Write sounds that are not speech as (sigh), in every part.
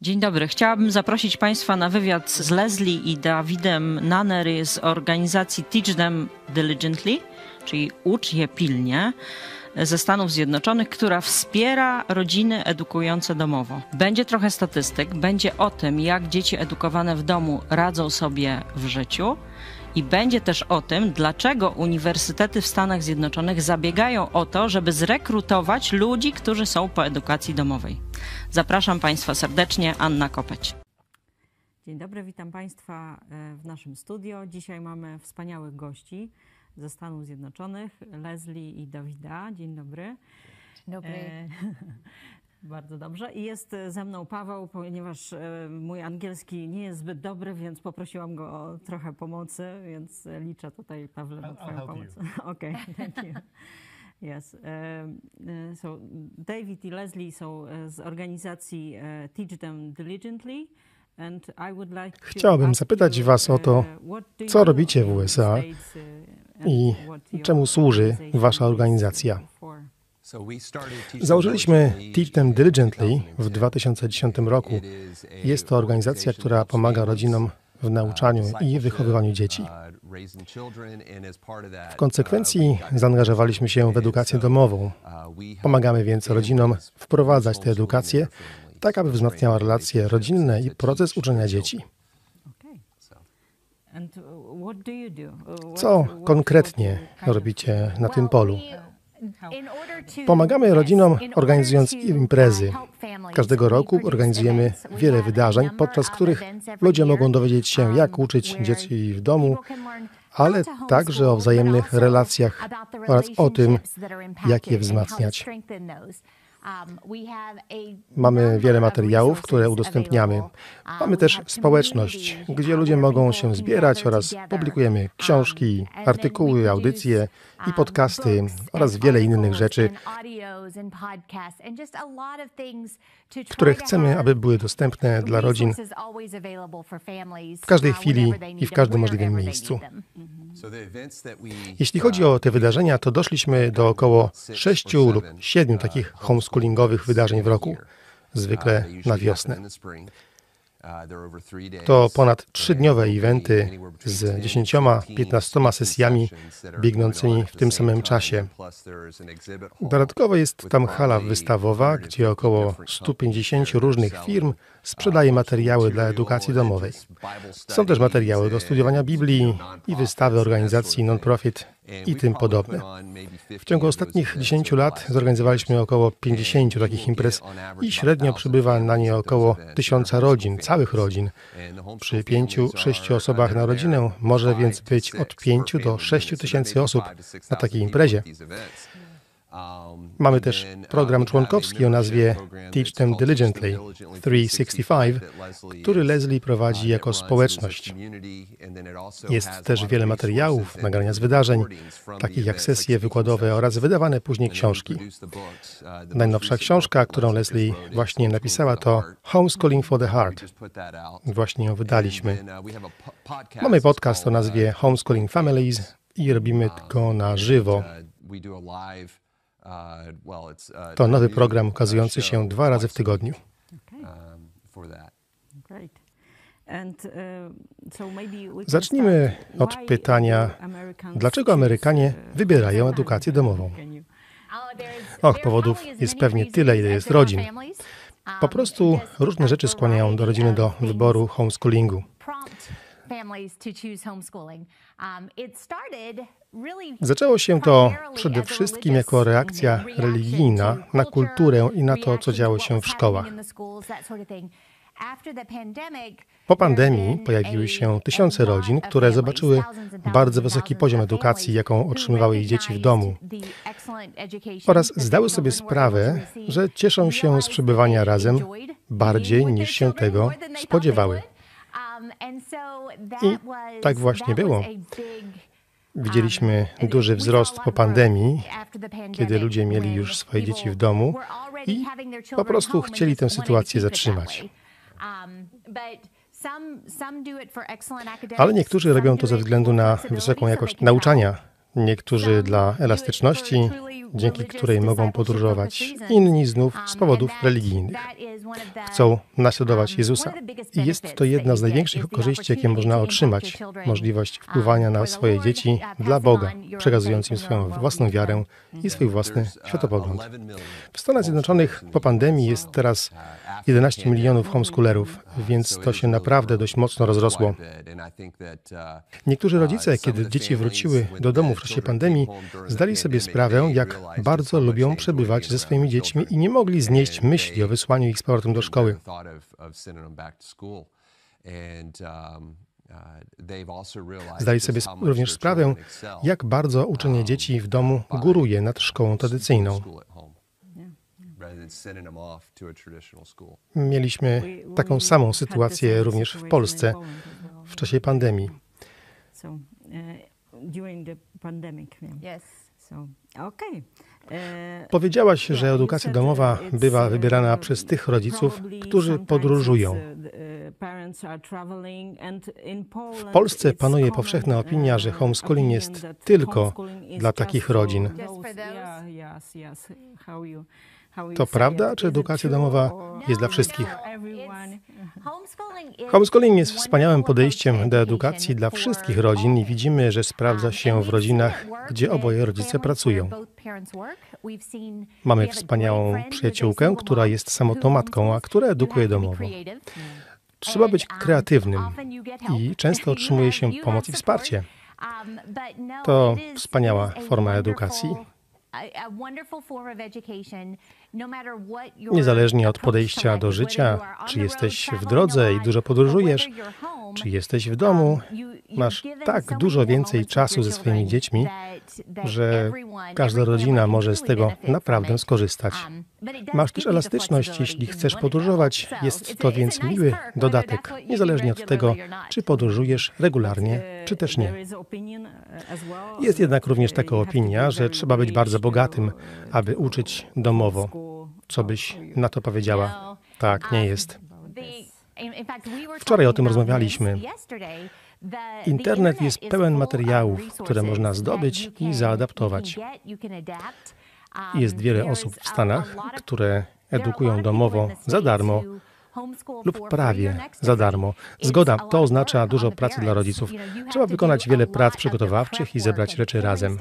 Dzień dobry. Chciałabym zaprosić Państwa na wywiad z Leslie i Dawidem Nanery z organizacji Teach Them Diligently, czyli Ucz je pilnie ze Stanów Zjednoczonych, która wspiera rodziny edukujące domowo. Będzie trochę statystyk, będzie o tym, jak dzieci edukowane w domu radzą sobie w życiu. I będzie też o tym, dlaczego uniwersytety w Stanach Zjednoczonych zabiegają o to, żeby zrekrutować ludzi, którzy są po edukacji domowej. Zapraszam Państwa serdecznie, Anna Kopeć. Dzień dobry, witam Państwa e, w naszym studio. Dzisiaj mamy wspaniałych gości ze Stanów Zjednoczonych, Leslie i Dawida. Dzień dobry. Dzień dobry. (laughs) E, bardzo dobrze. I jest ze mną Paweł, ponieważ e, mój angielski nie jest zbyt dobry, więc poprosiłam go o trochę pomocy, więc liczę tutaj, Pawle, na Twoją pomoc. (laughs) Okej, okay, thank you. Yes. So David i Leslie są e, z organizacji Teach Them Diligently. Chciałbym zapytać Was o to, co robicie w USA i czemu służy Wasza organizacja. Założyliśmy Teach Them Diligently w 2010 roku. Jest to organizacja, która pomaga rodzinom w nauczaniu i wychowywaniu dzieci. W konsekwencji zaangażowaliśmy się w edukację domową. Pomagamy więc rodzinom wprowadzać tę edukację, tak aby wzmacniała relacje rodzinne i proces uczenia dzieci. Co konkretnie robicie na tym polu? Pomagamy rodzinom organizując imprezy. Każdego roku organizujemy wiele wydarzeń, podczas których ludzie mogą dowiedzieć się, jak uczyć dzieci w domu, ale także o wzajemnych relacjach oraz o tym, jak je wzmacniać. Um, Mamy wiele materiałów, które udostępniamy. Mamy też społeczność, gdzie ludzie mogą się zbierać oraz publikujemy książki, artykuły, audycje i podcasty oraz wiele innych rzeczy, które chcemy, aby były dostępne dla rodzin w każdej chwili i w każdym możliwym miejscu. Jeśli chodzi o te wydarzenia, to doszliśmy do około sześciu lub siedmiu takich homeschoolingowych wydarzeń w roku, zwykle na wiosnę. To ponad trzydniowe eventy z 10-15 sesjami biegnącymi w tym samym czasie. Dodatkowo jest tam hala wystawowa, gdzie około 150 różnych firm sprzedaje materiały dla edukacji domowej. Są też materiały do studiowania Biblii i wystawy organizacji non-profit i tym podobne. W ciągu ostatnich 10 lat zorganizowaliśmy około 50 takich imprez i średnio przybywa na nie około 1000 rodzin, całych rodzin. Przy 5-6 osobach na rodzinę może więc być od 5 do 6 tysięcy osób na takiej imprezie. Mamy też program członkowski o nazwie Teach Them Diligently 365, który Leslie prowadzi jako społeczność. Jest też wiele materiałów, nagrania z wydarzeń, takich jak sesje wykładowe oraz wydawane później książki. Najnowsza książka, którą Leslie właśnie napisała, to Homeschooling for the Heart. Właśnie ją wydaliśmy. Mamy podcast o nazwie Homeschooling Families i robimy go na żywo. Uh, uh, to nowy program ukazujący się dwa razy w tygodniu. Um, uh, Zacznijmy od pytania, dlaczego Amerykanie wybierają edukację domową? Oh, Och, powodów jest pewnie tyle, ile jest rodzin. Po prostu różne rzeczy skłaniają do rodziny do wyboru homeschoolingu. Zaczęło się to przede wszystkim jako reakcja religijna na kulturę i na to, co działo się w szkołach. Po pandemii pojawiły się tysiące rodzin, które zobaczyły bardzo wysoki poziom edukacji, jaką otrzymywały ich dzieci w domu, oraz zdały sobie sprawę, że cieszą się z przebywania razem bardziej niż się tego spodziewały. I tak właśnie było. Widzieliśmy um, duży wzrost po pandemii, kiedy ludzie mieli już swoje dzieci w domu i po prostu chcieli tę sytuację zatrzymać. Um, Ale niektórzy robią to ze względu na wysoką jakość nauczania Niektórzy dla elastyczności, dzięki której mogą podróżować, inni znów z powodów religijnych. Chcą naśladować Jezusa. I jest to jedna z największych korzyści, jakie można otrzymać możliwość wpływania na swoje dzieci dla Boga, przekazując im swoją własną wiarę i swój własny światopogląd. W Stanach Zjednoczonych po pandemii jest teraz 11 milionów homeschoolerów, więc to się naprawdę dość mocno rozrosło. Niektórzy rodzice, kiedy dzieci wróciły do domu w czasie pandemii, zdali sobie sprawę, jak bardzo lubią przebywać ze swoimi dziećmi i nie mogli znieść myśli o wysłaniu ich z powrotem do szkoły. Zdali sobie również sprawę, jak bardzo uczenie dzieci w domu góruje nad szkołą tradycyjną. Mieliśmy taką samą sytuację również w Polsce w czasie pandemii. E, Powiedziałaś, że edukacja domowa bywa wybierana przez tych rodziców, którzy podróżują. W Polsce panuje powszechna opinia, że homeschooling jest tylko dla takich rodzin. To prawda, czy edukacja domowa jest dla wszystkich? Homeschooling jest wspaniałym podejściem do edukacji dla wszystkich rodzin i widzimy, że sprawdza się w rodzinach, gdzie oboje rodzice pracują. Mamy wspaniałą przyjaciółkę, która jest samotną matką, a która edukuje domowo. Trzeba być kreatywnym i często otrzymuje się pomoc i wsparcie. To wspaniała forma edukacji. Niezależnie od podejścia do życia, czy jesteś w drodze i dużo podróżujesz, czy jesteś w domu, masz tak dużo więcej czasu ze swoimi dziećmi, że każda rodzina może z tego naprawdę skorzystać. Um, masz też elastyczność, jeśli chcesz podróżować. Jest to więc miły dodatek, niezależnie od tego, czy podróżujesz regularnie, czy też nie. Jest jednak również taka opinia, że trzeba być bardzo bogatym, aby uczyć domowo. Co byś na to powiedziała? Tak, nie jest. Wczoraj o tym rozmawialiśmy. Internet jest pełen materiałów, które można zdobyć i zaadaptować. Jest wiele osób w Stanach, które edukują domowo za darmo lub prawie za darmo. Zgoda to oznacza dużo pracy dla rodziców. Trzeba wykonać wiele prac przygotowawczych i zebrać rzeczy razem.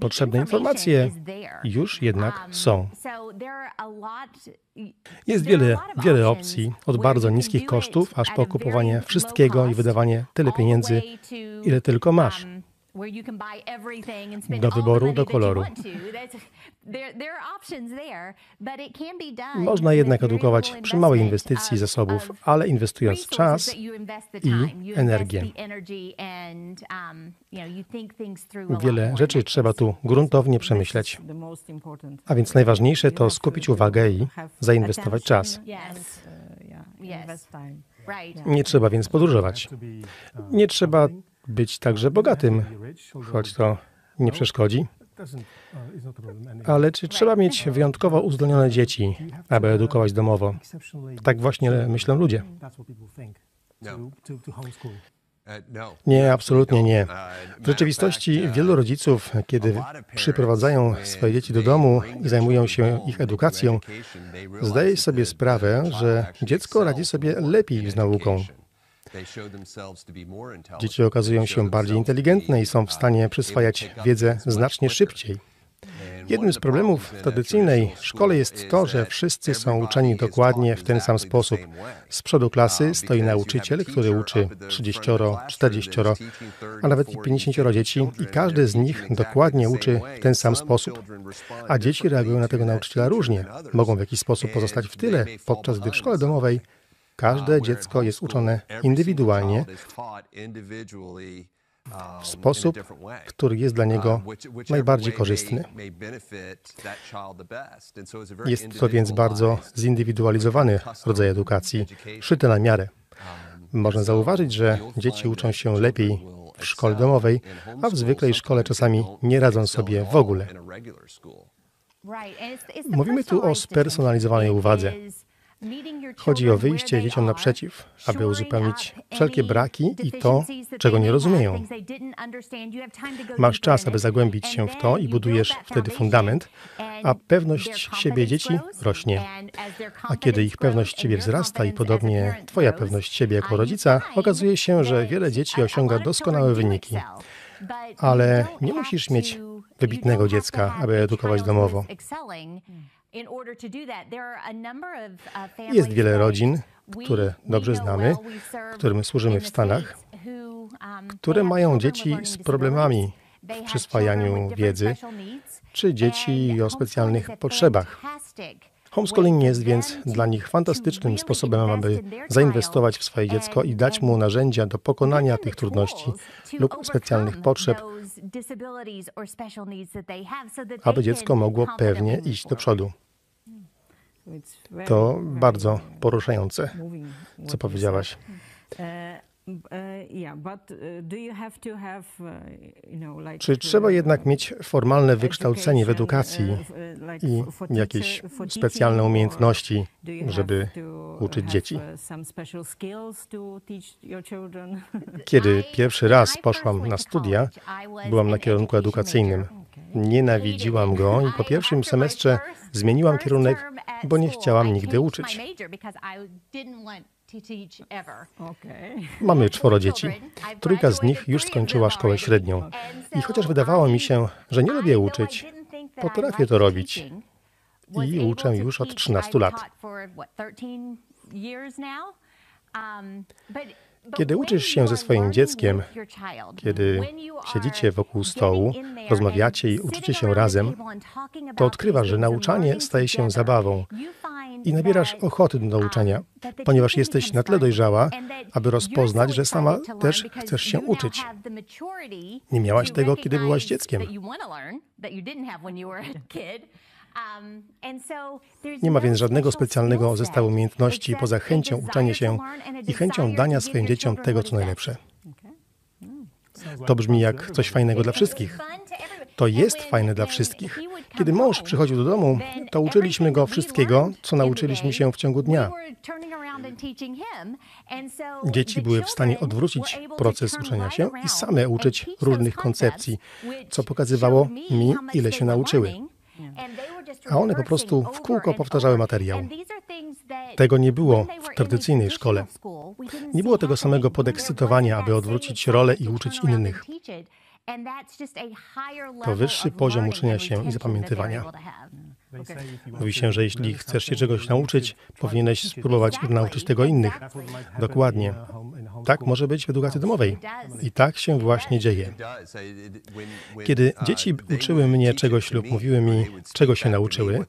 Potrzebne informacje już jednak um, są. Jest wiele, wiele opcji, od bardzo niskich kosztów, aż po kupowanie wszystkiego i wydawanie tyle pieniędzy, ile tylko masz. Um, do wyboru, do koloru. Można jednak edukować przy małej inwestycji zasobów, ale inwestując czas i energię. Um, Wiele rzeczy trzeba tu gruntownie przemyśleć. A więc najważniejsze to skupić uwagę i zainwestować czas. Nie trzeba więc podróżować. Nie trzeba być także bogatym, choć to nie przeszkodzi. Ale czy trzeba mieć wyjątkowo uzdolnione dzieci, aby edukować domowo? Tak właśnie myślą ludzie. Nie, absolutnie nie. W rzeczywistości wielu rodziców, kiedy przyprowadzają swoje dzieci do domu i zajmują się ich edukacją, zdaje sobie sprawę, że dziecko radzi sobie lepiej z nauką. Dzieci okazują się bardziej inteligentne i są w stanie przyswajać wiedzę znacznie szybciej. Jednym z problemów w tradycyjnej szkole jest to, że wszyscy są uczeni dokładnie w ten sam sposób. Z przodu klasy stoi nauczyciel, który uczy 30, 40, a nawet i 50 dzieci i każdy z nich dokładnie uczy w ten sam sposób. A dzieci reagują na tego nauczyciela różnie. Mogą w jakiś sposób pozostać w tyle, podczas gdy w szkole domowej Każde dziecko jest uczone indywidualnie w sposób, który jest dla niego najbardziej korzystny. Jest to więc bardzo zindywidualizowany rodzaj edukacji, szyty na miarę. Można zauważyć, że dzieci uczą się lepiej w szkole domowej, a w zwykłej szkole czasami nie radzą sobie w ogóle. Mówimy tu o spersonalizowanej uwadze. Chodzi o wyjście dzieciom naprzeciw, aby uzupełnić wszelkie braki i to, czego nie rozumieją. Masz czas, aby zagłębić się w to i budujesz wtedy fundament, a pewność siebie dzieci rośnie. A kiedy ich pewność siebie wzrasta i podobnie Twoja pewność siebie jako rodzica, okazuje się, że wiele dzieci osiąga doskonałe wyniki. Ale nie musisz mieć wybitnego dziecka, aby edukować domowo. Jest wiele rodzin, które dobrze znamy, którym służymy w Stanach, które mają dzieci z problemami w przyswajaniu wiedzy, czy dzieci o specjalnych potrzebach. Homeschooling jest więc dla nich fantastycznym sposobem, aby zainwestować w swoje dziecko i dać mu narzędzia do pokonania tych trudności lub specjalnych potrzeb, aby dziecko mogło pewnie iść do przodu. To bardzo poruszające, co powiedziałaś. Czy trzeba jednak mieć formalne wykształcenie w edukacji uh, i jakieś specjalne umiejętności, żeby uczyć dzieci? (laughs) Kiedy pierwszy raz poszłam na studia, byłam na kierunku edukacyjnym. Nienawidziłam go i po pierwszym semestrze zmieniłam kierunek, bo nie chciałam nigdy uczyć. Mamy czworo dzieci. Trójka z nich już skończyła szkołę średnią. I chociaż wydawało mi się, że nie lubię uczyć, potrafię to robić. I uczę już od 13 lat. Kiedy uczysz się ze swoim dzieckiem, kiedy siedzicie wokół stołu, rozmawiacie i uczycie się razem, to odkrywasz, że nauczanie staje się zabawą i nabierasz ochoty do nauczania, ponieważ jesteś na tyle dojrzała, aby rozpoznać, że sama też chcesz się uczyć. Nie miałaś tego, kiedy byłaś dzieckiem. Nie ma więc żadnego specjalnego zestawu umiejętności poza chęcią uczenia się i chęcią dania swoim dzieciom tego, co najlepsze. To brzmi jak coś fajnego dla wszystkich. To jest fajne dla wszystkich. Kiedy mąż przychodził do domu, to uczyliśmy go wszystkiego, co nauczyliśmy się w ciągu dnia. Dzieci były w stanie odwrócić proces uczenia się i same uczyć różnych koncepcji, co pokazywało mi, ile się nauczyły. A one po prostu w kółko powtarzały materiał. Tego nie było w tradycyjnej szkole. Nie było tego samego podekscytowania, aby odwrócić rolę i uczyć innych. To wyższy poziom uczenia się i zapamiętywania. Mówi się, że jeśli chcesz się czegoś nauczyć, powinieneś spróbować nauczyć tego innych. Dokładnie. Tak może być w edukacji domowej. I tak się właśnie dzieje. Kiedy dzieci uczyły mnie czegoś lub mówiły mi, czego się nauczyły,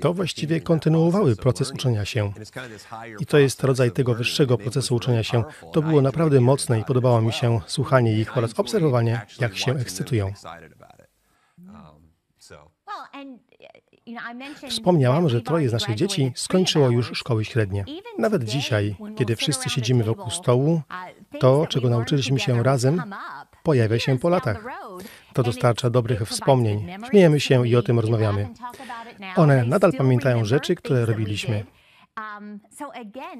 to właściwie kontynuowały proces uczenia się. I to jest rodzaj tego wyższego procesu uczenia się. To było naprawdę mocne i podobało mi się słuchanie ich oraz obserwowanie, jak się ekscytują. Wspomniałam, że troje z naszych dzieci skończyło już szkoły średnie. Nawet dzisiaj, kiedy wszyscy siedzimy wokół stołu, uh, to, czego nauczyliśmy się razem, pojawia się po latach. To dostarcza dobrych wspomnień. Śmiejemy się i o tym rozmawiamy. One nadal pamiętają rzeczy, które robiliśmy. Um,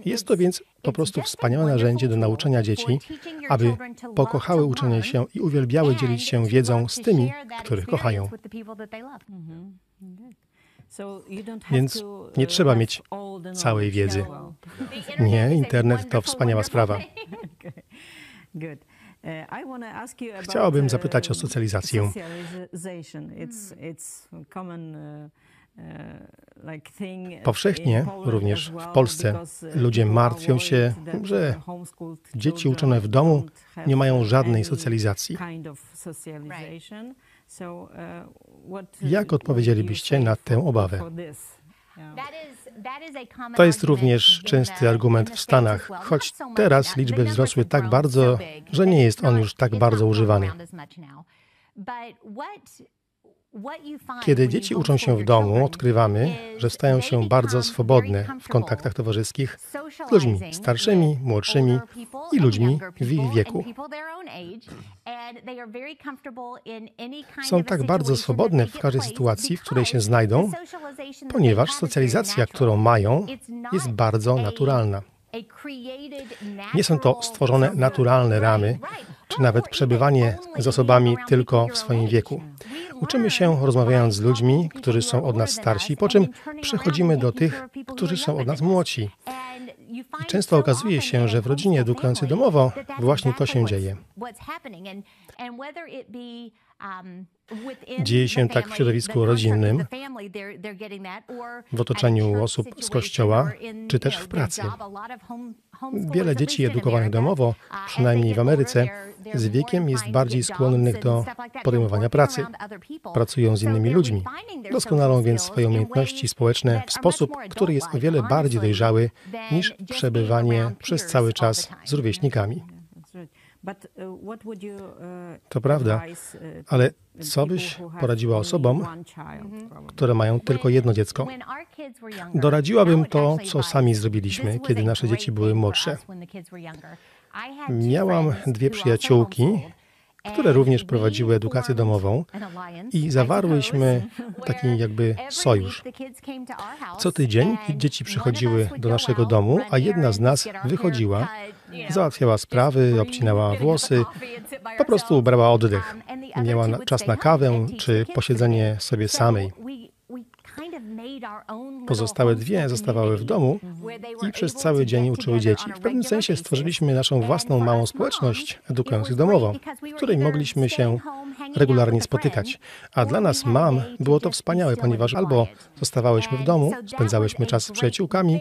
Jest to więc po prostu wspaniałe narzędzie do nauczania dzieci, aby pokochały uczenie się i uwielbiały dzielić się wiedzą z tymi, których kochają. Więc nie uh, trzeba mieć całej wiedzy. (laughs) Nie, internet to wspaniała sprawa. (laughs) Uh, Chciałabym zapytać o uh, socjalizację. Powszechnie, również w Polsce, ludzie martwią się, że dzieci uczone w domu nie mają żadnej socjalizacji. Uh, Jak odpowiedzielibyście na tę obawę? To jest również częsty argument w Stanach, choć teraz liczby wzrosły tak bardzo, że nie jest on już tak bardzo używany. Kiedy dzieci uczą się w domu, odkrywamy, że stają się bardzo swobodne w kontaktach towarzyskich z ludźmi starszymi, młodszymi i ludźmi w ich wieku. Są tak bardzo swobodne w każdej sytuacji, w której się znajdą, ponieważ socjalizacja, którą mają, jest bardzo naturalna. Nie są to stworzone naturalne ramy, czy nawet przebywanie z osobami tylko w swoim wieku. Uczymy się rozmawiając z ludźmi, którzy są od nas starsi, po czym przechodzimy do tych, którzy są od nas młodsi. I często okazuje się, że w rodzinie edukującej domowo właśnie to się dzieje. Dzieje się tak w środowisku rodzinnym, w otoczeniu osób z kościoła, czy też w pracy. Wiele dzieci edukowanych domowo, przynajmniej w Ameryce, z wiekiem jest bardziej skłonnych do podejmowania pracy. Pracują z innymi ludźmi. Doskonalą więc swoje umiejętności społeczne w sposób, który jest o wiele bardziej dojrzały niż przebywanie przez cały czas z rówieśnikami. To prawda, ale co byś poradziła osobom, które mają tylko jedno dziecko? Doradziłabym to, co sami zrobiliśmy, kiedy nasze dzieci były młodsze. Miałam dwie przyjaciółki, które również prowadziły edukację domową i zawarłyśmy taki jakby sojusz. Co tydzień dzieci przychodziły do naszego domu, a jedna z nas wychodziła, załatwiała sprawy, obcinała włosy, po prostu brała oddech. Miała czas na kawę czy posiedzenie sobie samej. Pozostałe dwie zostawały w domu i przez cały dzień uczyły dzieci. W pewnym sensie stworzyliśmy naszą własną małą społeczność edukujących domowo, w której mogliśmy się regularnie spotykać. A dla nas, mam, było to wspaniałe, ponieważ albo zostawałyśmy w domu, spędzałyśmy czas z przyjaciółkami,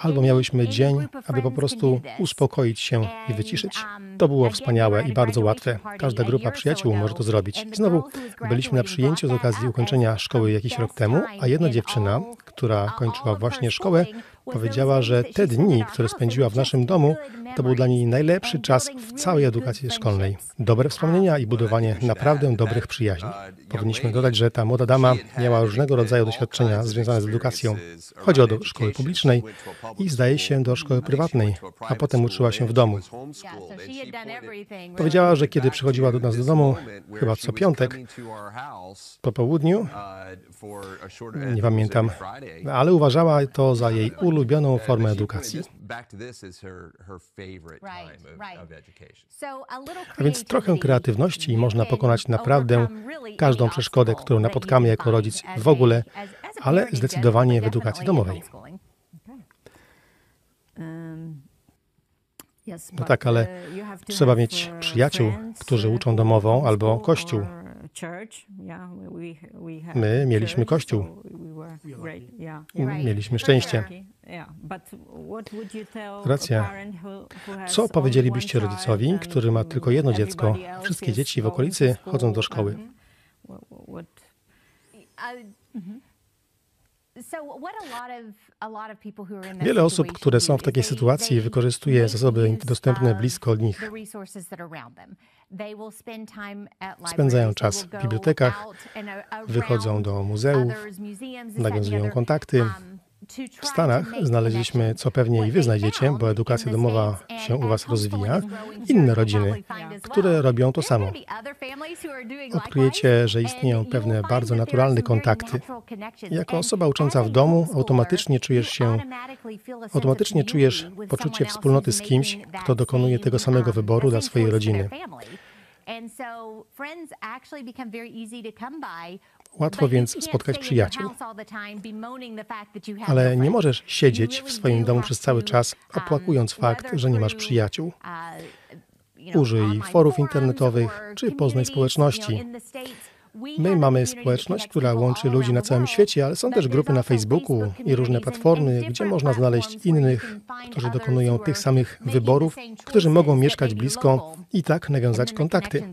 albo miałyśmy dzień, aby po prostu uspokoić się i wyciszyć. To było wspaniałe i bardzo łatwe. Każda grupa przyjaciół może to zrobić. Znowu byliśmy na przyjęciu z okazji ukończenia szkoły jakiś rok temu, a jedna dziewczyna, która kończyła właśnie szkołę, powiedziała, że te dni, które spędziła w naszym domu, to był dla niej najlepszy czas w całej edukacji szkolnej. Dobre wspomnienia i budowanie naprawdę dobrych przyjaźni. Powinniśmy dodać, że ta młoda dama miała różnego rodzaju doświadczenia związane z edukacją. Chodziła do szkoły publicznej i zdaje się do szkoły prywatnej, a potem uczyła się w domu. Powiedziała, że kiedy przychodziła do nas do domu, chyba co piątek, po południu, nie pamiętam, ale uważała to za jej ulubioną formę edukacji. A więc trochę kreatywności i można pokonać naprawdę każdą przeszkodę, którą napotkamy jako rodzic w ogóle, ale zdecydowanie w edukacji domowej. No tak, ale trzeba mieć przyjaciół, którzy uczą domową albo kościół. My mieliśmy kościół. Mieliśmy szczęście. Racja. Co powiedzielibyście rodzicowi, który ma tylko jedno dziecko, a wszystkie dzieci w okolicy chodzą do szkoły? Wiele osób, które są w takiej sytuacji, wykorzystuje zasoby dostępne blisko od nich. Spędzają czas w bibliotekach, wychodzą do muzeów, nawiązują kontakty. W Stanach znaleźliśmy, co pewnie i wy znajdziecie, bo edukacja domowa się u was rozwija, inne rodziny, które robią to samo. Odkryjecie, że istnieją pewne bardzo naturalne kontakty. Jako osoba ucząca w domu automatycznie czujesz się, automatycznie czujesz poczucie wspólnoty z kimś, kto dokonuje tego samego wyboru dla swojej rodziny. Łatwo więc spotkać przyjaciół. Ale nie możesz siedzieć w swoim domu przez cały czas, um, opłakując fakt, że nie masz przyjaciół. Uh, Użyj forów internetowych czy poznaj społeczności. My mamy społeczność, która łączy ludzi na całym świecie, ale są też grupy na Facebooku i różne platformy, gdzie można znaleźć innych, którzy dokonują tych samych wyborów, którzy mogą mieszkać blisko i tak nawiązać kontakty.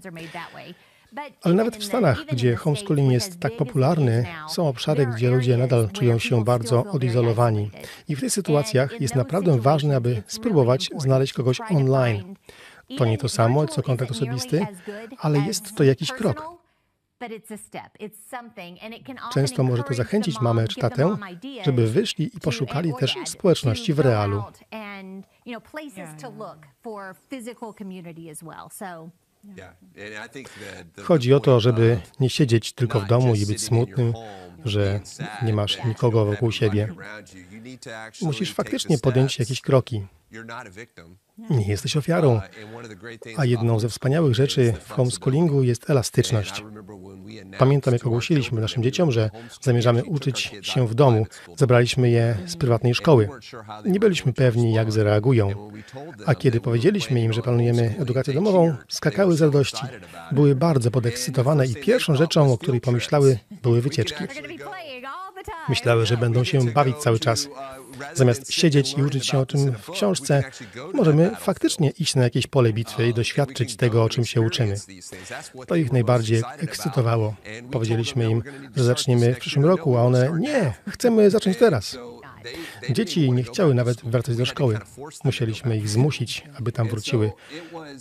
Ale nawet w Stanach, gdzie homeschooling jest tak popularny, są obszary, gdzie ludzie nadal czują się bardzo odizolowani. I w tych sytuacjach jest naprawdę ważne, aby spróbować znaleźć kogoś online. To nie to samo, co kontakt osobisty, ale jest to jakiś krok. Często może to zachęcić mamę czy tatę, żeby wyszli i poszukali też społeczności w realu. Chodzi o to, żeby nie siedzieć tylko w domu i być smutnym, że nie masz nikogo wokół siebie. Musisz faktycznie podjąć jakieś kroki. Nie jesteś ofiarą. A jedną ze wspaniałych rzeczy w homeschoolingu jest elastyczność. Pamiętam, jak ogłosiliśmy naszym dzieciom, że zamierzamy uczyć się w domu. Zabraliśmy je z prywatnej szkoły. Nie byliśmy pewni, jak zareagują. A kiedy powiedzieliśmy im, że planujemy edukację domową, skakały z radości. Były bardzo podekscytowane i pierwszą rzeczą, o której pomyślały, były wycieczki. Myślały, że będą się bawić cały czas. Zamiast siedzieć i uczyć się o tym w książce, możemy faktycznie iść na jakieś pole bitwy i doświadczyć tego, o czym się uczymy. To ich najbardziej ekscytowało. Powiedzieliśmy im, że zaczniemy w przyszłym roku, a one nie, chcemy zacząć teraz. Dzieci nie chciały nawet wracać do szkoły. Musieliśmy ich zmusić, aby tam wróciły.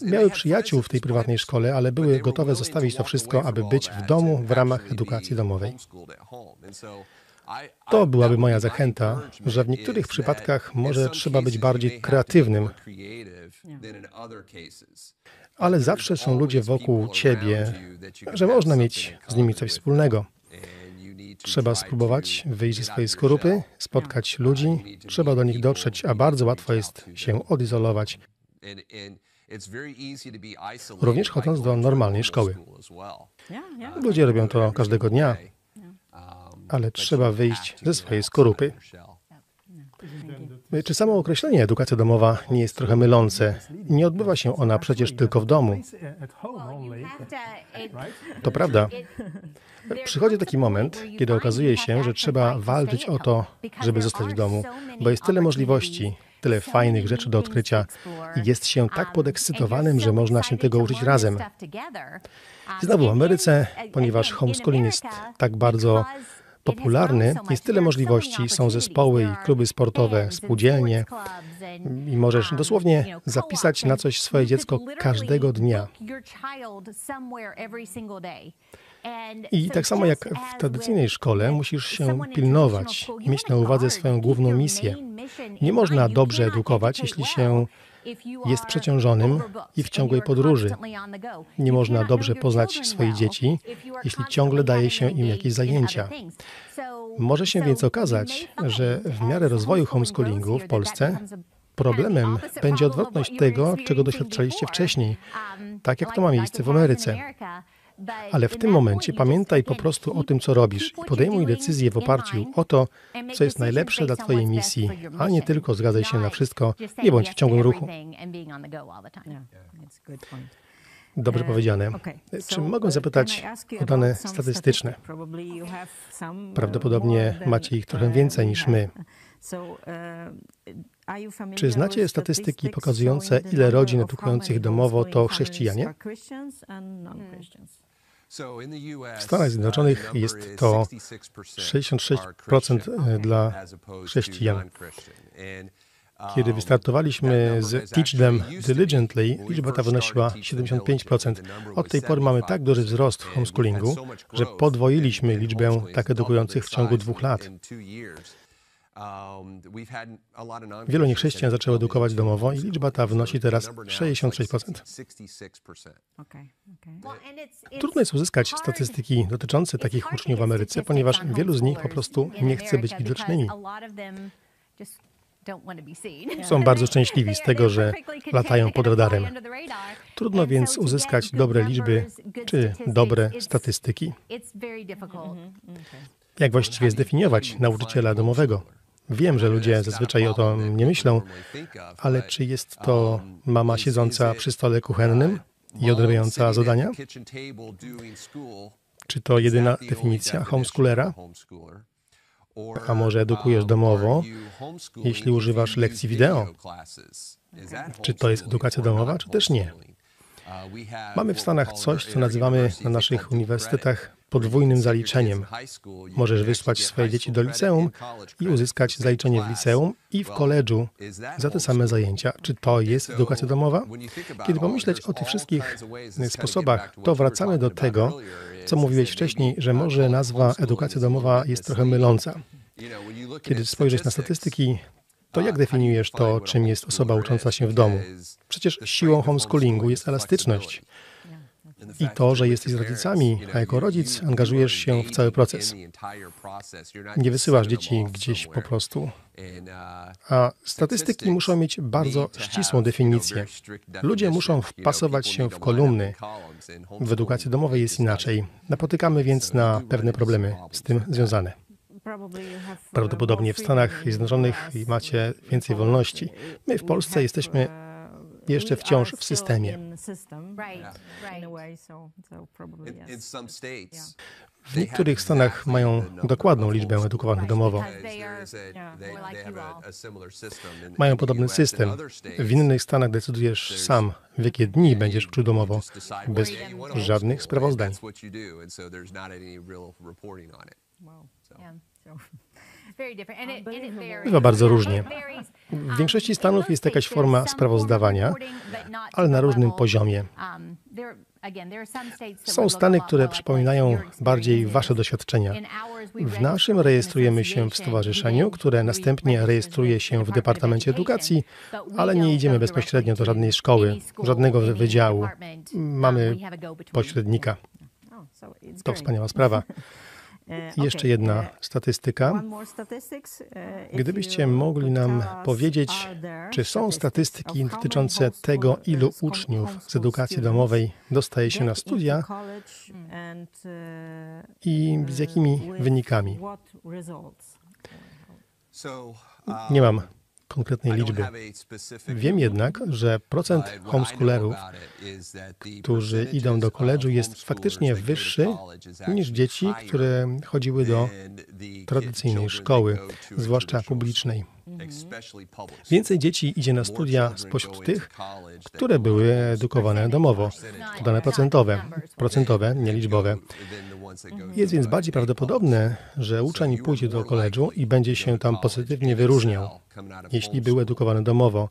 Miały przyjaciół w tej prywatnej szkole, ale były gotowe zostawić to wszystko, aby być w domu w ramach edukacji domowej. To byłaby moja zachęta, że w niektórych przypadkach może trzeba być bardziej kreatywnym, ale zawsze są ludzie wokół ciebie, że można mieć z nimi coś wspólnego. Trzeba spróbować wyjść ze swojej skorupy, spotkać ludzi, trzeba do nich dotrzeć, a bardzo łatwo jest się odizolować. Również chodząc do normalnej szkoły. Ludzie robią to każdego dnia ale trzeba wyjść ze swojej skorupy. Czy samo określenie edukacja domowa nie jest trochę mylące? Nie odbywa się ona przecież tylko w domu. To prawda. Przychodzi taki moment, kiedy okazuje się, że trzeba walczyć o to, żeby zostać w domu, bo jest tyle możliwości, tyle fajnych rzeczy do odkrycia i jest się tak podekscytowanym, że można się tego uczyć razem. Znowu w Ameryce, ponieważ homeschooling jest tak bardzo popularny, jest tyle możliwości. Są zespoły i kluby sportowe, spółdzielnie i możesz dosłownie zapisać na coś swoje dziecko każdego dnia. I tak samo jak w tradycyjnej szkole, musisz się pilnować mieć na uwadze swoją główną misję. Nie można dobrze edukować, jeśli się jest przeciążonym i w ciągłej podróży. Nie można dobrze poznać swoich dzieci, jeśli ciągle daje się im jakieś zajęcia. Może się więc okazać, że w miarę rozwoju homeschoolingu w Polsce problemem będzie odwrotność tego, czego doświadczaliście wcześniej, tak jak to ma miejsce w Ameryce. Ale w tym momencie pamiętaj po prostu o tym, co robisz i podejmuj decyzje w oparciu o to, co jest najlepsze dla Twojej misji, a nie tylko zgadzaj się na wszystko, nie bądź w ciągłym ruchu. Dobrze powiedziane. Czy mogę zapytać o dane statystyczne? Prawdopodobnie macie ich trochę więcej niż my. Czy znacie statystyki pokazujące, ile rodzin edukujących domowo to chrześcijanie? W Stanach Zjednoczonych jest to 66% dla chrześcijan. Kiedy wystartowaliśmy z Teach Them Diligently, liczba ta wynosiła 75%. Od tej pory mamy tak duży wzrost w homeschoolingu, że podwoiliśmy liczbę tak edukujących w ciągu dwóch lat. Um, Wielu niechrześcijan zaczęło edukować domowo i liczba ta wynosi teraz 66%. Trudno jest uzyskać statystyki dotyczące takich uczniów w Ameryce, ponieważ wielu z nich po prostu nie chce być widocznymi. (laughs) Są bardzo szczęśliwi z tego, że latają pod radarem. Trudno więc uzyskać dobre liczby czy dobre statystyki. Jak właściwie zdefiniować nauczyciela domowego? Wiem, że ludzie zazwyczaj o to nie myślą, ale czy jest to mama siedząca przy stole kuchennym i odrabiająca zadania? Czy to jedyna definicja homeschoolera? A może edukujesz domowo, jeśli używasz lekcji wideo? Czy to jest edukacja domowa, czy też nie? Mamy w Stanach coś, co nazywamy na naszych uniwersytetach podwójnym zaliczeniem. Możesz wysłać swoje dzieci do liceum i uzyskać zaliczenie w liceum i w koledżu za te same zajęcia. Czy to jest edukacja domowa? Kiedy pomyśleć o tych wszystkich sposobach, to wracamy do tego, co mówiłeś wcześniej, że może nazwa edukacja domowa jest trochę myląca. Kiedy spojrzysz na statystyki, to jak definiujesz to, czym jest osoba ucząca się w domu? Przecież siłą homeschoolingu jest elastyczność i to, że jesteś z rodzicami, a jako rodzic angażujesz się w cały proces. Nie wysyłasz dzieci gdzieś po prostu. A statystyki muszą mieć bardzo ścisłą definicję. Ludzie muszą wpasować się w kolumny. W edukacji domowej jest inaczej. Napotykamy więc na pewne problemy z tym związane. Prawdopodobnie w Stanach Zjednoczonych macie więcej wolności. My w Polsce jesteśmy jeszcze wciąż w systemie. W niektórych stanach mają dokładną liczbę edukowanych domowo. Mają podobny system. W innych stanach decydujesz sam, w jakie dni będziesz uczył domowo, bez żadnych sprawozdań. (laughs) Bywa bardzo różnie. W większości stanów jest jakaś forma sprawozdawania, ale na różnym poziomie. Są stany, które przypominają bardziej Wasze doświadczenia. W naszym rejestrujemy się w stowarzyszeniu, które następnie rejestruje się w Departamencie Edukacji, ale nie idziemy bezpośrednio do żadnej szkoły, żadnego wydziału. Mamy pośrednika. To wspaniała sprawa. E, jeszcze jedna statystyka. E, Gdybyście mogli nam powiedzieć, czy są statystyki dotyczące tego, ilu uczniów z edukacji domowej dostaje się na studia i z jakimi wynikami? Nie mam konkretnej liczby. Wiem jednak, że procent homeschoolerów, którzy idą do koledżu, jest faktycznie wyższy niż dzieci, które chodziły do tradycyjnej szkoły, zwłaszcza publicznej. Więcej dzieci idzie na studia spośród tych, które były edukowane domowo. To dane procentowe, procentowe, nieliczbowe. Jest więc bardziej prawdopodobne, że uczeń pójdzie do koledżu i będzie się tam pozytywnie wyróżniał, jeśli był edukowany domowo,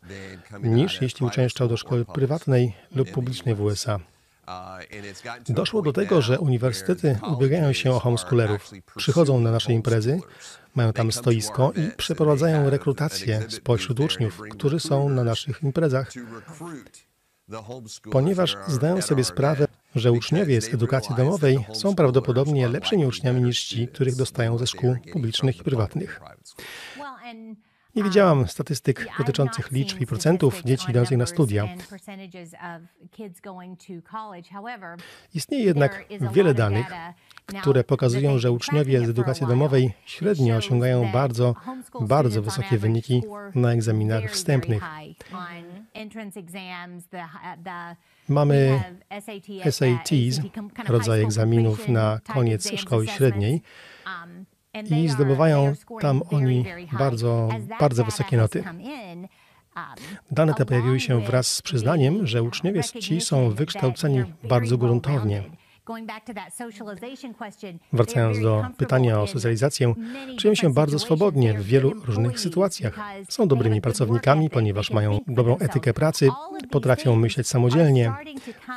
niż jeśli uczęszczał do szkoły prywatnej lub publicznej w USA. Doszło do tego, że uniwersytety ubiegają się o homeschoolerów. Przychodzą na nasze imprezy, mają tam stoisko i przeprowadzają rekrutację spośród uczniów, którzy są na naszych imprezach, ponieważ zdają sobie sprawę, że uczniowie z edukacji domowej są prawdopodobnie lepszymi uczniami niż ci, których dostają ze szkół publicznych i prywatnych. Nie widziałam statystyk dotyczących liczb i procentów dzieci idących na studia. Istnieje jednak wiele danych, które pokazują, że uczniowie z edukacji domowej średnio osiągają bardzo, bardzo wysokie wyniki na egzaminach wstępnych. Mamy SATs, rodzaj egzaminów na koniec szkoły średniej i zdobywają tam oni bardzo, bardzo wysokie noty. Dane te pojawiły się wraz z przyznaniem, że uczniowie ci są wykształceni bardzo gruntownie. Wracając do pytania o socjalizację, czują się bardzo swobodnie w wielu różnych sytuacjach. Są dobrymi pracownikami, ponieważ mają dobrą etykę pracy, potrafią myśleć samodzielnie.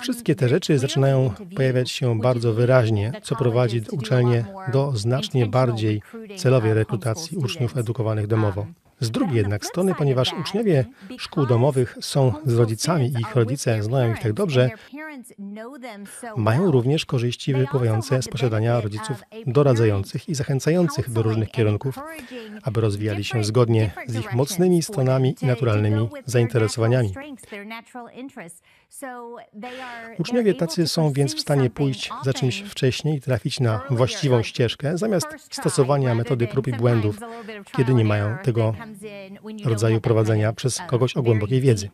Wszystkie te rzeczy zaczynają pojawiać się bardzo wyraźnie, co prowadzi uczelnię do znacznie bardziej celowej rekrutacji uczniów edukowanych domowo. Z drugiej jednak strony, ponieważ uczniowie szkół domowych są z rodzicami i ich rodzice znają ich tak dobrze, mają również korzyści wypływające z posiadania rodziców doradzających i zachęcających do różnych kierunków, aby rozwijali się zgodnie z ich mocnymi stronami i naturalnymi zainteresowaniami. Uczniowie tacy są więc w stanie pójść za czymś wcześniej i trafić na właściwą ścieżkę, zamiast stosowania metody prób i błędów, kiedy nie mają tego rodzaju prowadzenia przez kogoś o głębokiej wiedzy.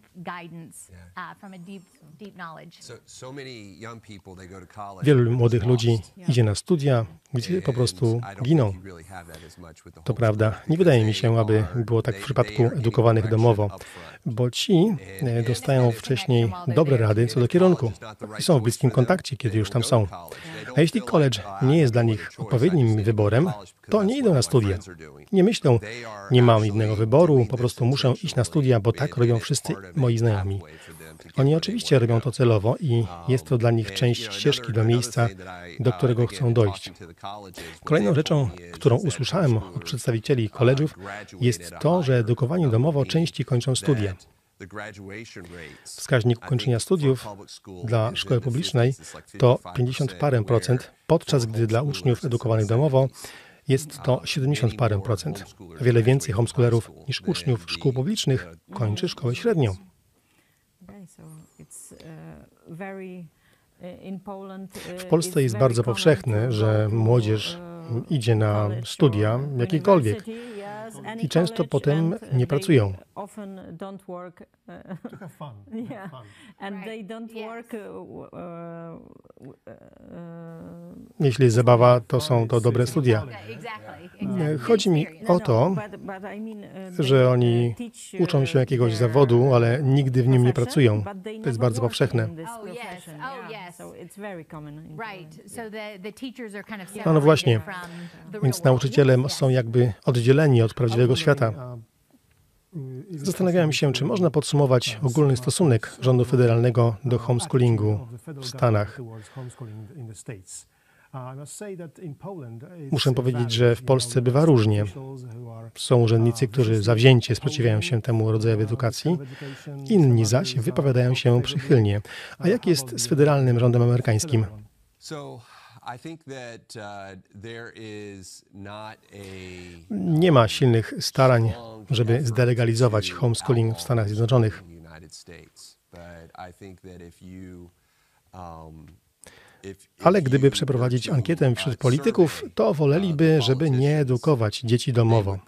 Wielu młodych ludzi idzie na studia, gdzie po prostu giną. To prawda. Nie wydaje mi się, aby było tak w przypadku edukowanych domowo, bo ci e, dostają wcześniej dobre rady co do kierunku i są w bliskim kontakcie, kiedy już tam są. A jeśli college nie jest dla nich odpowiednim wyborem, to nie idą na studia. Nie myślą, nie mam innego wyboru, po prostu muszę iść na studia, bo tak robią wszyscy moi znajomi. Oni oczywiście robią to celowo i jest to dla nich część ścieżki do miejsca, do którego chcą dojść. Kolejną rzeczą, którą usłyszałem od przedstawicieli koledżów, jest to, że edukowanie domowo częściej kończą studia. Wskaźnik ukończenia studiów dla szkoły publicznej to 50 parę procent, podczas gdy dla uczniów edukowanych domowo jest to 70 parę procent. Wiele więcej homeschoolerów niż uczniów szkół publicznych kończy szkołę średnią. W Polsce jest bardzo powszechne, że młodzież idzie na studia jakiekolwiek i często potem nie pracują. Jeśli jest zabawa, to są to dobre studia. Chodzi mi o to, że oni uczą się jakiegoś zawodu, ale nigdy w nim nie pracują. To jest bardzo powszechne. No, no właśnie. Więc nauczyciele są jakby oddzieleni od prawdziwego świata. Zastanawiałem się, czy można podsumować ogólny stosunek rządu federalnego do homeschoolingu w Stanach. Muszę powiedzieć, że w Polsce bywa różnie. Są urzędnicy, którzy zawzięcie sprzeciwiają się temu rodzajowi edukacji, inni zaś wypowiadają się przychylnie. A jak jest z federalnym rządem amerykańskim? Nie ma silnych starań, żeby zdelegalizować homeschooling w Stanach Zjednoczonych. Ale gdyby przeprowadzić ankietę wśród polityków, to woleliby, żeby nie edukować dzieci domowo.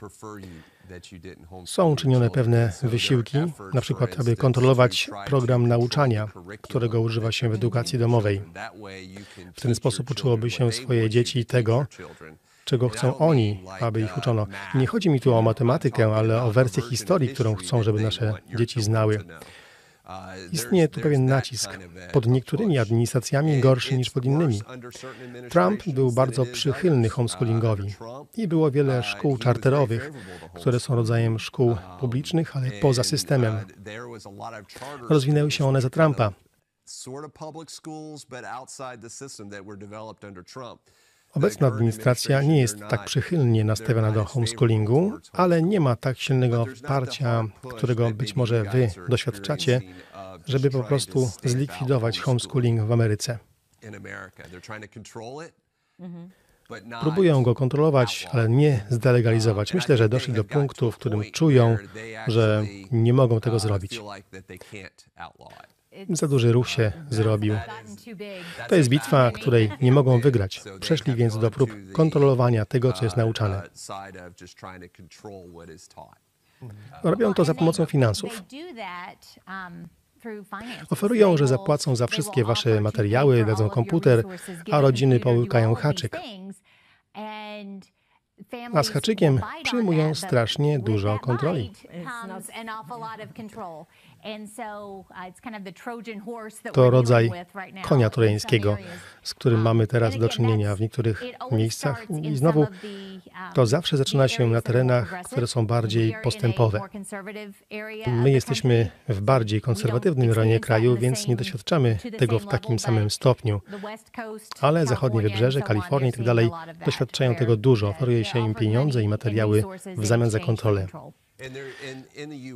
Są czynione pewne wysiłki, na przykład, aby kontrolować program nauczania, którego używa się w edukacji domowej. W ten sposób uczyłoby się swoje dzieci tego, czego chcą oni, aby ich uczono. Nie chodzi mi tu o matematykę, ale o wersję historii, którą chcą, żeby nasze dzieci znały. Istnieje tu pewien nacisk, pod niektórymi administracjami gorszy niż pod innymi. Trump był bardzo przychylny homeschoolingowi i było wiele szkół czarterowych, które są rodzajem szkół publicznych, ale poza systemem. Rozwinęły się one za Trumpa. Obecna administracja nie jest tak przychylnie nastawiona do homeschoolingu, ale nie ma tak silnego wsparcia, którego być może wy doświadczacie, żeby po prostu zlikwidować homeschooling w Ameryce. Próbują go kontrolować, ale nie zdelegalizować. Myślę, że doszli do punktu, w którym czują, że nie mogą tego zrobić. Za duży ruch się zrobił. To jest bitwa, której nie mogą wygrać. Przeszli więc do prób kontrolowania tego, co jest nauczane. Robią to za pomocą finansów. Oferują, że zapłacą za wszystkie wasze materiały, dadzą komputer, a rodziny połykają haczyk. A z haczykiem przyjmują strasznie dużo kontroli. To rodzaj konia trojańskiego, z którym mamy teraz do czynienia w niektórych miejscach. I znowu um, to zawsze zaczyna się na terenach, które są bardziej postępowe. My jesteśmy w bardziej konserwatywnym rejonie kraju, więc nie doświadczamy tego w takim samym stopniu. Ale zachodnie wybrzeże, Kalifornia tak dalej doświadczają tego dużo. Oferuje się im pieniądze i materiały w zamian za kontrolę.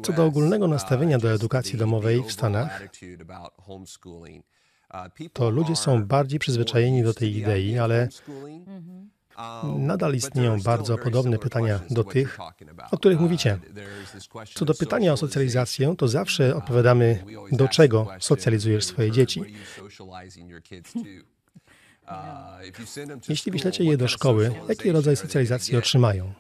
Co do ogólnego nastawienia do edukacji domowej w Stanach, to ludzie są bardziej przyzwyczajeni do tej idei, ale nadal istnieją bardzo podobne pytania do tych, o których mówicie. Co do pytania o socjalizację, to zawsze odpowiadamy, do czego socjalizujesz swoje dzieci. Jeśli wyślecie je do szkoły, jaki rodzaj socjalizacji otrzymają?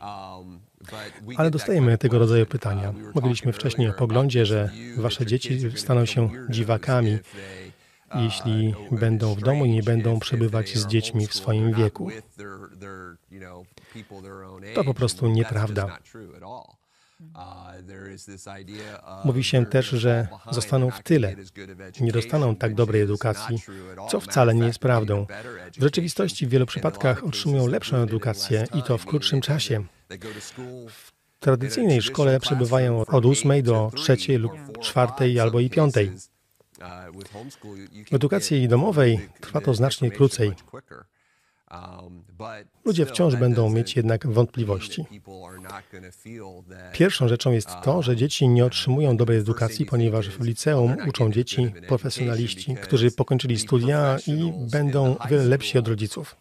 Ale dostajemy tego rodzaju pytania. Mówiliśmy wcześniej o poglądzie, że wasze dzieci staną się dziwakami. jeśli będą w domu i nie będą przebywać z dziećmi w swoim wieku. To po prostu nieprawda. Mówi się też, że zostaną w tyle, nie dostaną tak dobrej edukacji, co wcale nie jest prawdą. W rzeczywistości w wielu przypadkach otrzymują lepszą edukację i to w krótszym czasie. W tradycyjnej szkole przebywają od 8 do 3 lub 4 albo i 5. W edukacji domowej trwa to znacznie krócej. Ludzie wciąż będą mieć jednak wątpliwości. Pierwszą rzeczą jest to, że dzieci nie otrzymują dobrej edukacji, ponieważ w liceum uczą dzieci profesjonaliści, którzy pokończyli studia i będą wiele lepsi od rodziców.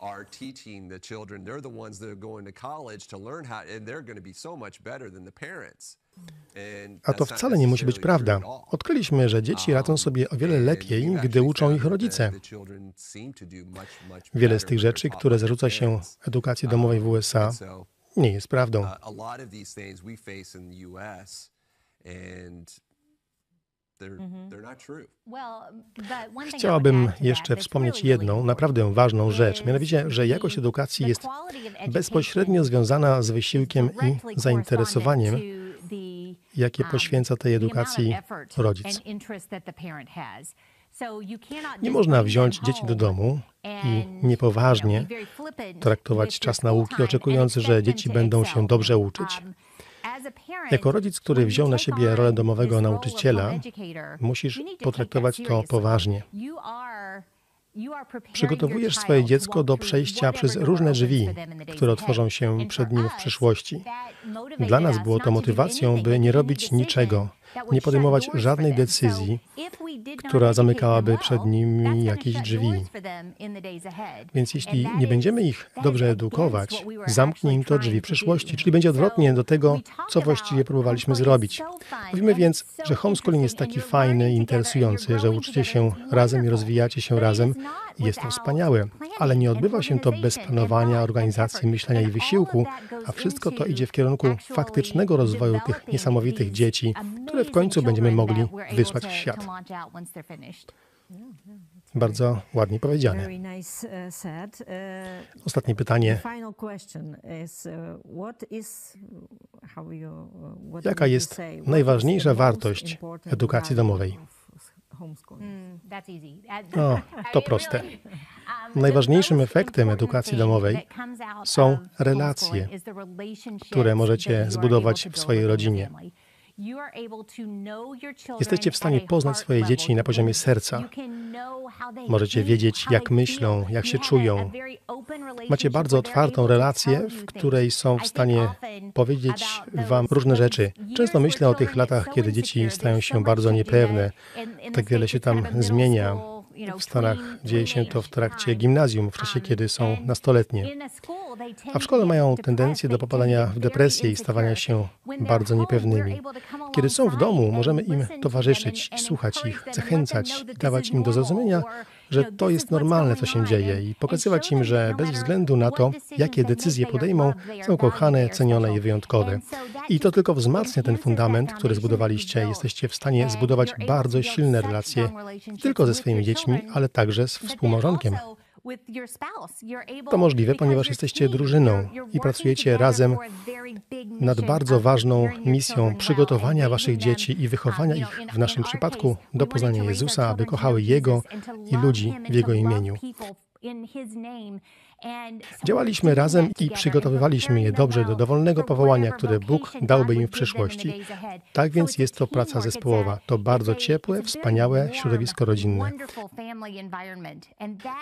A to wcale nie musi być prawda. Odkryliśmy, że dzieci radzą sobie o wiele lepiej, gdy uczą ich rodzice. Wiele z tych rzeczy, które zarzuca się edukacji domowej w USA, nie jest prawdą. Chciałabym jeszcze wspomnieć jedną naprawdę ważną rzecz, mianowicie, że jakość edukacji jest bezpośrednio związana z wysiłkiem i zainteresowaniem, jakie poświęca tej edukacji rodzic. Nie można wziąć dzieci do domu i niepoważnie traktować czas nauki, oczekując, że dzieci będą się dobrze uczyć. Jako rodzic, który wziął na siebie rolę domowego nauczyciela, musisz potraktować to poważnie. Przygotowujesz swoje dziecko do przejścia przez różne drzwi, które otworzą się przed nim w przyszłości. Dla nas było to motywacją, by nie robić niczego, nie podejmować żadnej decyzji, która zamykałaby przed nimi jakieś drzwi. Więc jeśli nie będziemy ich dobrze edukować, zamknie im to drzwi przyszłości, czyli będzie odwrotnie do tego, co właściwie próbowaliśmy zrobić. Mówimy więc, że homeschooling jest taki fajny i interesujący, że uczycie się razem i rozwijacie się razem. Jest to wspaniałe, ale nie odbywa się to bez planowania, organizacji, myślenia i wysiłku, a wszystko to idzie w kierunku faktycznego rozwoju tych niesamowitych dzieci, które w końcu będziemy mogli wysłać w świat. Bardzo ładnie powiedziane. Ostatnie pytanie. Jaka jest najważniejsza wartość edukacji domowej? (laughs) O, to proste. (laughs) Najważniejszym efektem edukacji domowej są relacje, które możecie zbudować w swojej rodzinie. Jesteście w stanie poznać swoje dzieci na poziomie serca. Możecie wiedzieć, jak myślą, jak się czują. Macie bardzo otwartą relację, w której są w stanie powiedzieć Wam różne rzeczy. Często myślę o tych latach, kiedy dzieci stają się bardzo niepewne. Tak wiele się tam zmienia. W Stanach dzieje się to w trakcie gimnazjum, w czasie kiedy są nastoletnie. A w szkole mają tendencję do popadania w depresję i stawania się bardzo niepewnymi. Kiedy są w domu, możemy im towarzyszyć, słuchać ich, zachęcać, dawać im do zrozumienia, że to jest normalne, co się dzieje i pokazywać im, że bez względu na to, jakie decyzje podejmą, są kochane, cenione i wyjątkowe. I to tylko wzmacnia ten fundament, który zbudowaliście. Jesteście w stanie zbudować bardzo silne relacje nie tylko ze swoimi dziećmi, ale także z współmałżonkiem. To możliwe, ponieważ jesteście drużyną i pracujecie razem nad bardzo ważną misją przygotowania waszych dzieci i wychowania ich, w naszym przypadku, do poznania Jezusa, aby kochały Jego i ludzi w Jego imieniu. Działaliśmy razem i przygotowywaliśmy je dobrze do dowolnego powołania, które Bóg dałby im w przyszłości. Tak więc jest to praca zespołowa. To bardzo ciepłe, wspaniałe środowisko rodzinne.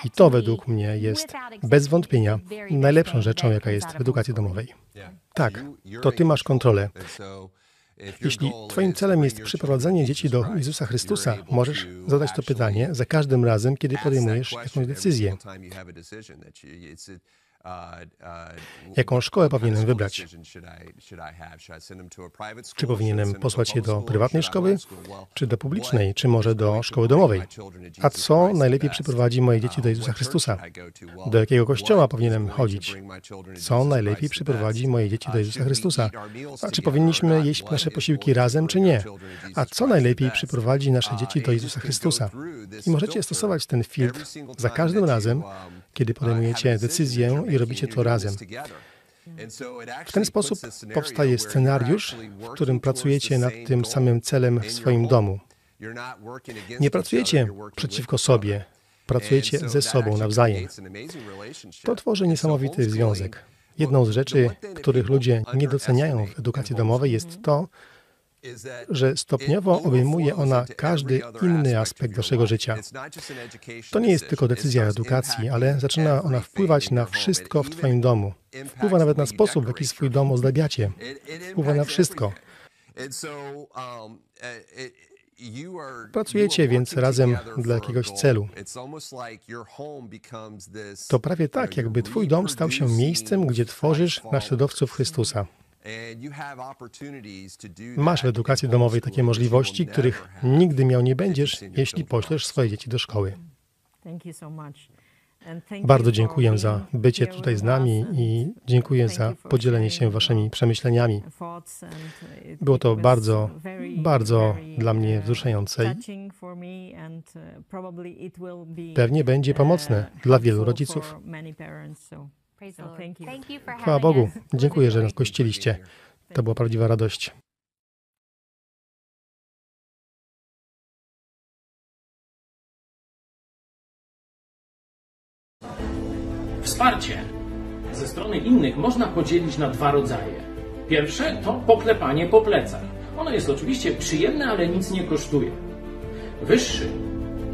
I to według mnie jest bez wątpienia najlepszą rzeczą, jaka jest w edukacji domowej. Tak, to ty masz kontrolę. Jeśli Twoim celem jest przyprowadzenie dzieci do Jezusa Chrystusa, możesz zadać to pytanie za każdym razem, kiedy podejmujesz jakąś decyzję. Jaką szkołę powinienem wybrać? Czy powinienem posłać je do prywatnej szkoły, czy do publicznej, czy może do szkoły domowej? A co najlepiej przyprowadzi moje dzieci do Jezusa Chrystusa? Do jakiego kościoła powinienem chodzić? Co najlepiej przyprowadzi moje dzieci do Jezusa Chrystusa? A czy powinniśmy jeść nasze posiłki razem, czy nie? A co najlepiej przyprowadzi nasze dzieci do Jezusa Chrystusa? I możecie stosować ten filtr za każdym razem, kiedy podejmujecie decyzję i robicie to razem. W ten sposób powstaje scenariusz, w którym pracujecie nad tym samym celem w swoim domu. Nie pracujecie przeciwko sobie, pracujecie ze sobą nawzajem. To tworzy niesamowity związek. Jedną z rzeczy, których ludzie nie doceniają w edukacji domowej, jest to, że stopniowo obejmuje ona każdy inny aspekt waszego życia. To nie jest tylko decyzja edukacji, ale zaczyna ona wpływać na wszystko w Twoim domu. Wpływa nawet na sposób, w jaki swój dom ozdabiacie. Wpływa na wszystko. Pracujecie więc razem dla jakiegoś celu. To prawie tak, jakby Twój dom stał się miejscem, gdzie tworzysz naśladowców Chrystusa. Masz w edukacji domowej takie możliwości, których nigdy miał nie będziesz, jeśli poślesz swoje dzieci do szkoły. Bardzo dziękuję za bycie tutaj z nami i dziękuję za podzielenie się Waszymi przemyśleniami. Było to bardzo, bardzo dla mnie wzruszające i pewnie będzie pomocne dla wielu rodziców. Chwała Bogu. Dziękuję, że nas gościliście. To była prawdziwa radość. Wsparcie ze strony innych można podzielić na dwa rodzaje. Pierwsze to poklepanie po plecach. Ono jest oczywiście przyjemne, ale nic nie kosztuje. Wyższy,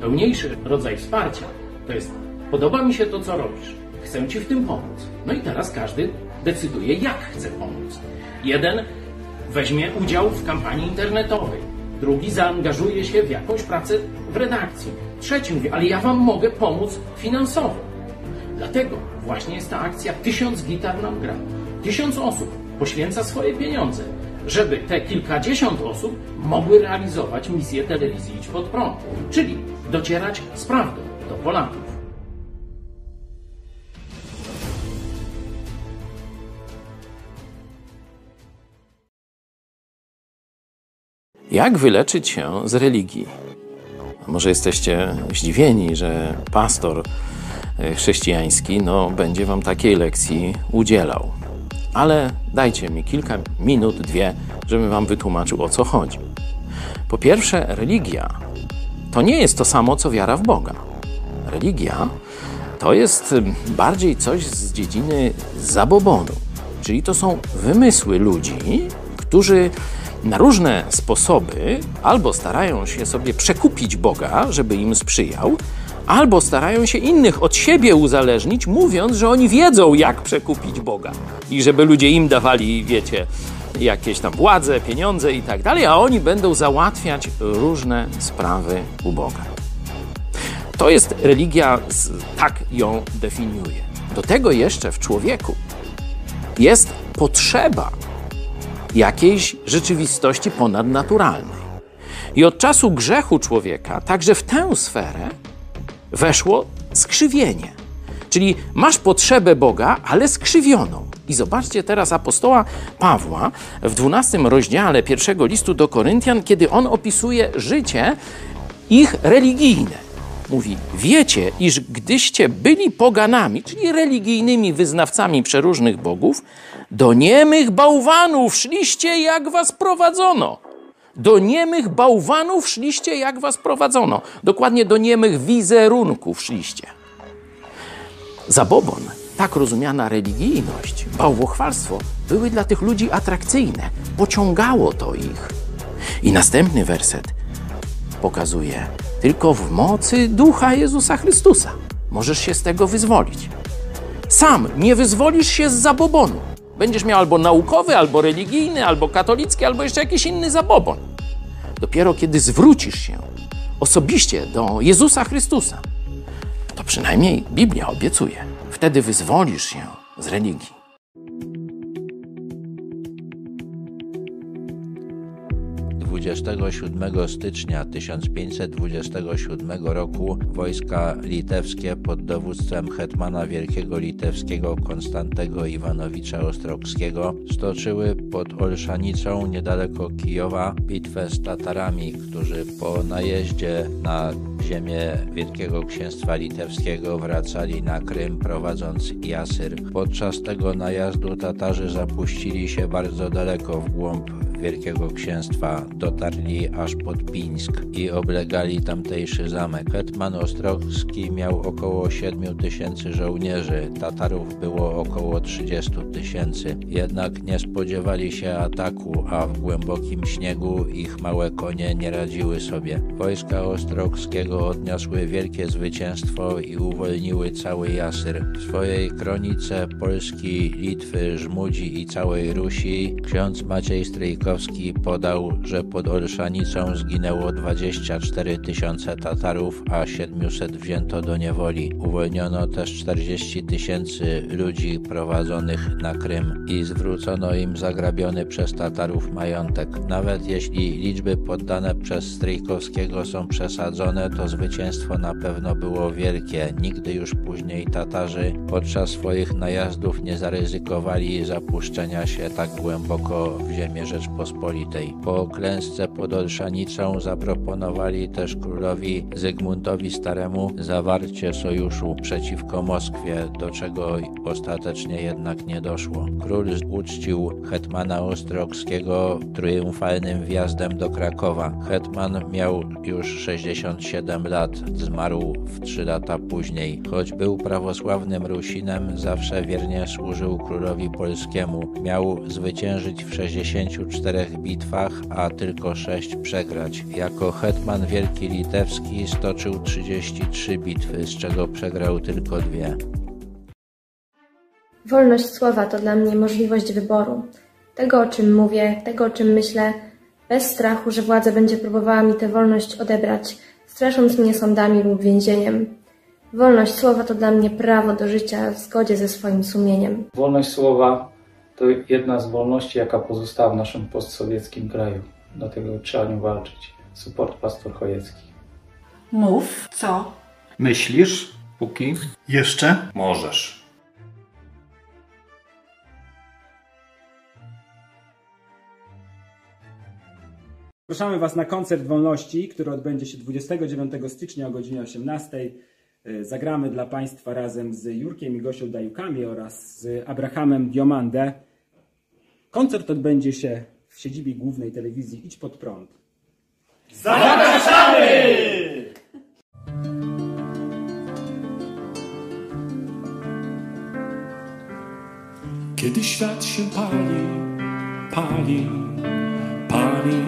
pełniejszy rodzaj wsparcia to jest podoba mi się to, co robisz. Chcę Ci w tym pomóc. No i teraz każdy decyduje, jak chce pomóc. Jeden weźmie udział w kampanii internetowej, drugi zaangażuje się w jakąś pracę w redakcji, trzeci mówi, ale ja Wam mogę pomóc finansowo. Dlatego właśnie jest ta akcja Tysiąc gitar nam gra. Tysiąc osób poświęca swoje pieniądze, żeby te kilkadziesiąt osób mogły realizować misję telewizji Idź Pod Prąd, czyli docierać z prawdą do Polaków. Jak wyleczyć się z religii? Może jesteście zdziwieni, że pastor e, chrześcijański no, będzie wam takiej lekcji udzielał. Ale dajcie mi kilka minut, dwie, żebym wam wytłumaczył o co chodzi. Po pierwsze, religia to nie jest to samo co wiara w Boga. Religia to jest bardziej coś z dziedziny zabobonu, czyli to są wymysły ludzi, którzy na różne sposoby albo starają się sobie przekupić Boga, żeby im sprzyjał, albo starają się innych od siebie uzależnić, mówiąc, że oni wiedzą, jak przekupić Boga i żeby ludzie im dawali, wiecie, jakieś tam władze, pieniądze i tak dalej, a oni będą załatwiać różne sprawy u Boga. To jest religia, tak ją definiuje. Do tego jeszcze w człowieku jest potrzeba jakiejś rzeczywistości ponadnaturalnej. I od czasu grzechu człowieka, także w tę sferę, weszło skrzywienie. Czyli masz potrzebę Boga, ale skrzywioną. I zobaczcie teraz apostoła Pawła w 12 rozdziale pierwszego listu do Koryntian, kiedy on opisuje życie ich religijne. Mówi: Wiecie, iż gdyście byli poganami, czyli religijnymi wyznawcami przeróżnych bogów, do niemych bałwanów szliście, jak was prowadzono. Do niemych bałwanów szliście, jak was prowadzono. Dokładnie do niemych wizerunków szliście. Zabobon, tak rozumiana religijność, bałwochwalstwo były dla tych ludzi atrakcyjne. Pociągało to ich. I następny werset pokazuje, tylko w mocy ducha Jezusa Chrystusa możesz się z tego wyzwolić. Sam nie wyzwolisz się z zabobonu. Będziesz miał albo naukowy, albo religijny, albo katolicki, albo jeszcze jakiś inny zabobon. Dopiero kiedy zwrócisz się osobiście do Jezusa Chrystusa, to przynajmniej Biblia obiecuje, wtedy wyzwolisz się z religii. 27 stycznia 1527 roku wojska litewskie pod dowództwem hetmana wielkiego litewskiego Konstantego Iwanowicza Ostrogskiego stoczyły pod Olszanicą niedaleko Kijowa bitwę z Tatarami, którzy po najeździe na ziemię Wielkiego Księstwa Litewskiego wracali na Krym prowadząc Jasyr. Podczas tego najazdu Tatarzy zapuścili się bardzo daleko w głąb Wielkiego Księstwa dotarli aż pod Pińsk i oblegali tamtejszy zamek. Hetman Ostrogski miał około 7 tysięcy żołnierzy, Tatarów było około 30 tysięcy. Jednak nie spodziewali się ataku, a w głębokim śniegu ich małe konie nie radziły sobie. Wojska Ostrogskiego odniosły wielkie zwycięstwo i uwolniły cały Jasyr. W swojej kronice Polski, Litwy, Żmudzi i całej Rusi ksiądz Maciej Stryjkowski Kwiatkowski podał, że pod Olszanicą zginęło 24 tysiące Tatarów, a 700 wzięto do niewoli. Uwolniono też 40 tysięcy ludzi prowadzonych na Krym i zwrócono im zagrabiony przez Tatarów majątek. Nawet jeśli liczby poddane przez Stryjkowskiego są przesadzone, to zwycięstwo na pewno było wielkie. Nigdy już później Tatarzy podczas swoich najazdów nie zaryzykowali zapuszczenia się tak głęboko w ziemię Rzeczpospolitej Rzeczpospolitej. Po klęsce pod Olszanicą zaproponowali też królowi Zygmuntowi Staremu zawarcie sojuszu przeciwko Moskwie, do czego ostatecznie jednak nie doszło. Król uczcił hetmana Ostrogskiego triumfalnym wjazdem do Krakowa. Hetman miał już 67 lat, zmarł w 3 lata później. Choć był prawosławnym Rusinem, zawsze wiernie służył królowi polskiemu. Miał zwyciężyć w 64 czterech bitwach, a tylko sześć przegrać. Jako hetman Wielki Litewski stoczył 33 bitwy, z czego przegrał tylko dwie. Wolność słowa to dla mnie możliwość wyboru. Tego, o czym mówię, tego, o czym myślę, bez strachu, że władza będzie próbowała mi tę wolność odebrać, strasząc mnie sądami lub więzieniem. Wolność słowa to dla mnie prawo do życia w zgodzie ze swoim sumieniem. Wolność słowa to jedna z wolności, jaka pozostała w naszym postsowieckim kraju. Dlatego trzeba nią walczyć. Support Pastor Chojecki. Mów, co? Myślisz, póki jeszcze możesz. Zapraszamy Was na koncert wolności, który odbędzie się 29 stycznia o godzinie 18. E, zagramy dla Państwa razem z Jurkiem i Gosią Dajukami oraz z Abrahamem Diomandę. Koncert odbędzie się w siedzibie głównej telewizji Idź Pod Prąd. Zapraszamy! Kiedy świat się pali, pali, pali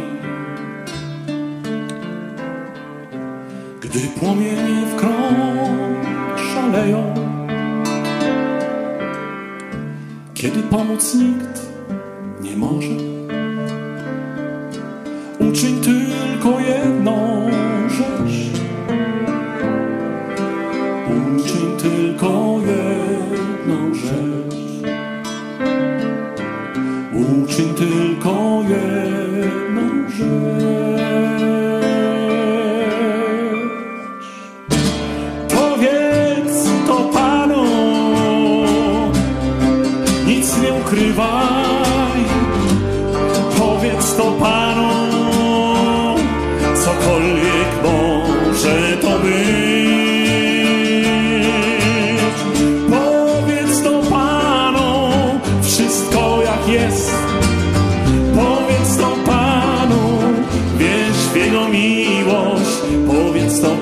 Gdy płomienie w krąg szaleją Kiedy pomóc nikt nie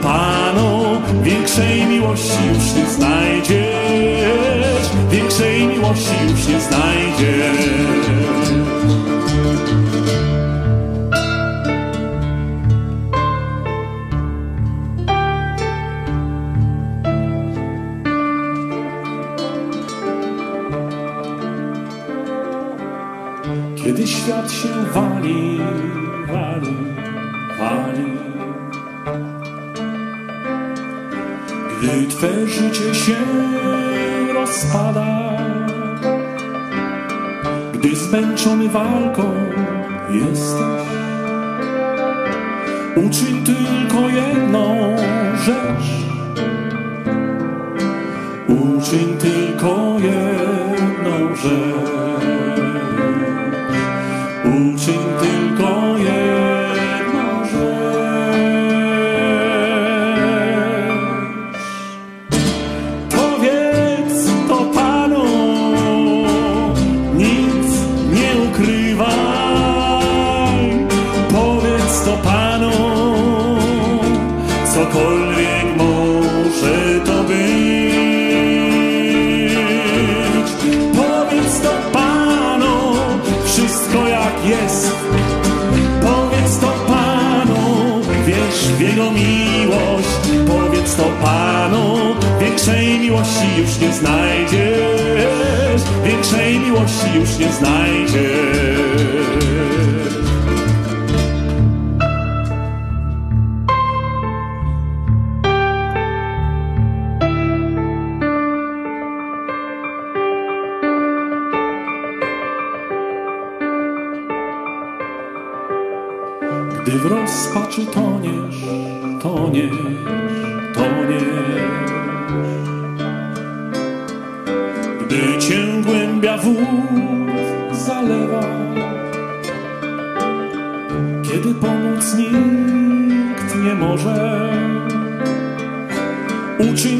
Panu, większej miłości już nie znajdziesz. Większej miłości już nie znajdziesz. Kiedy świat się wali, wali, wali Twe życie się rozpada, gdy zmęczony walką jesteś. Uczyń tylko jedną rzecz. Uczyń tylko jedną rzecz. miłości już nie znajdziesz, większej miłości już nie znajdziesz. Gdy w rozpaczy to último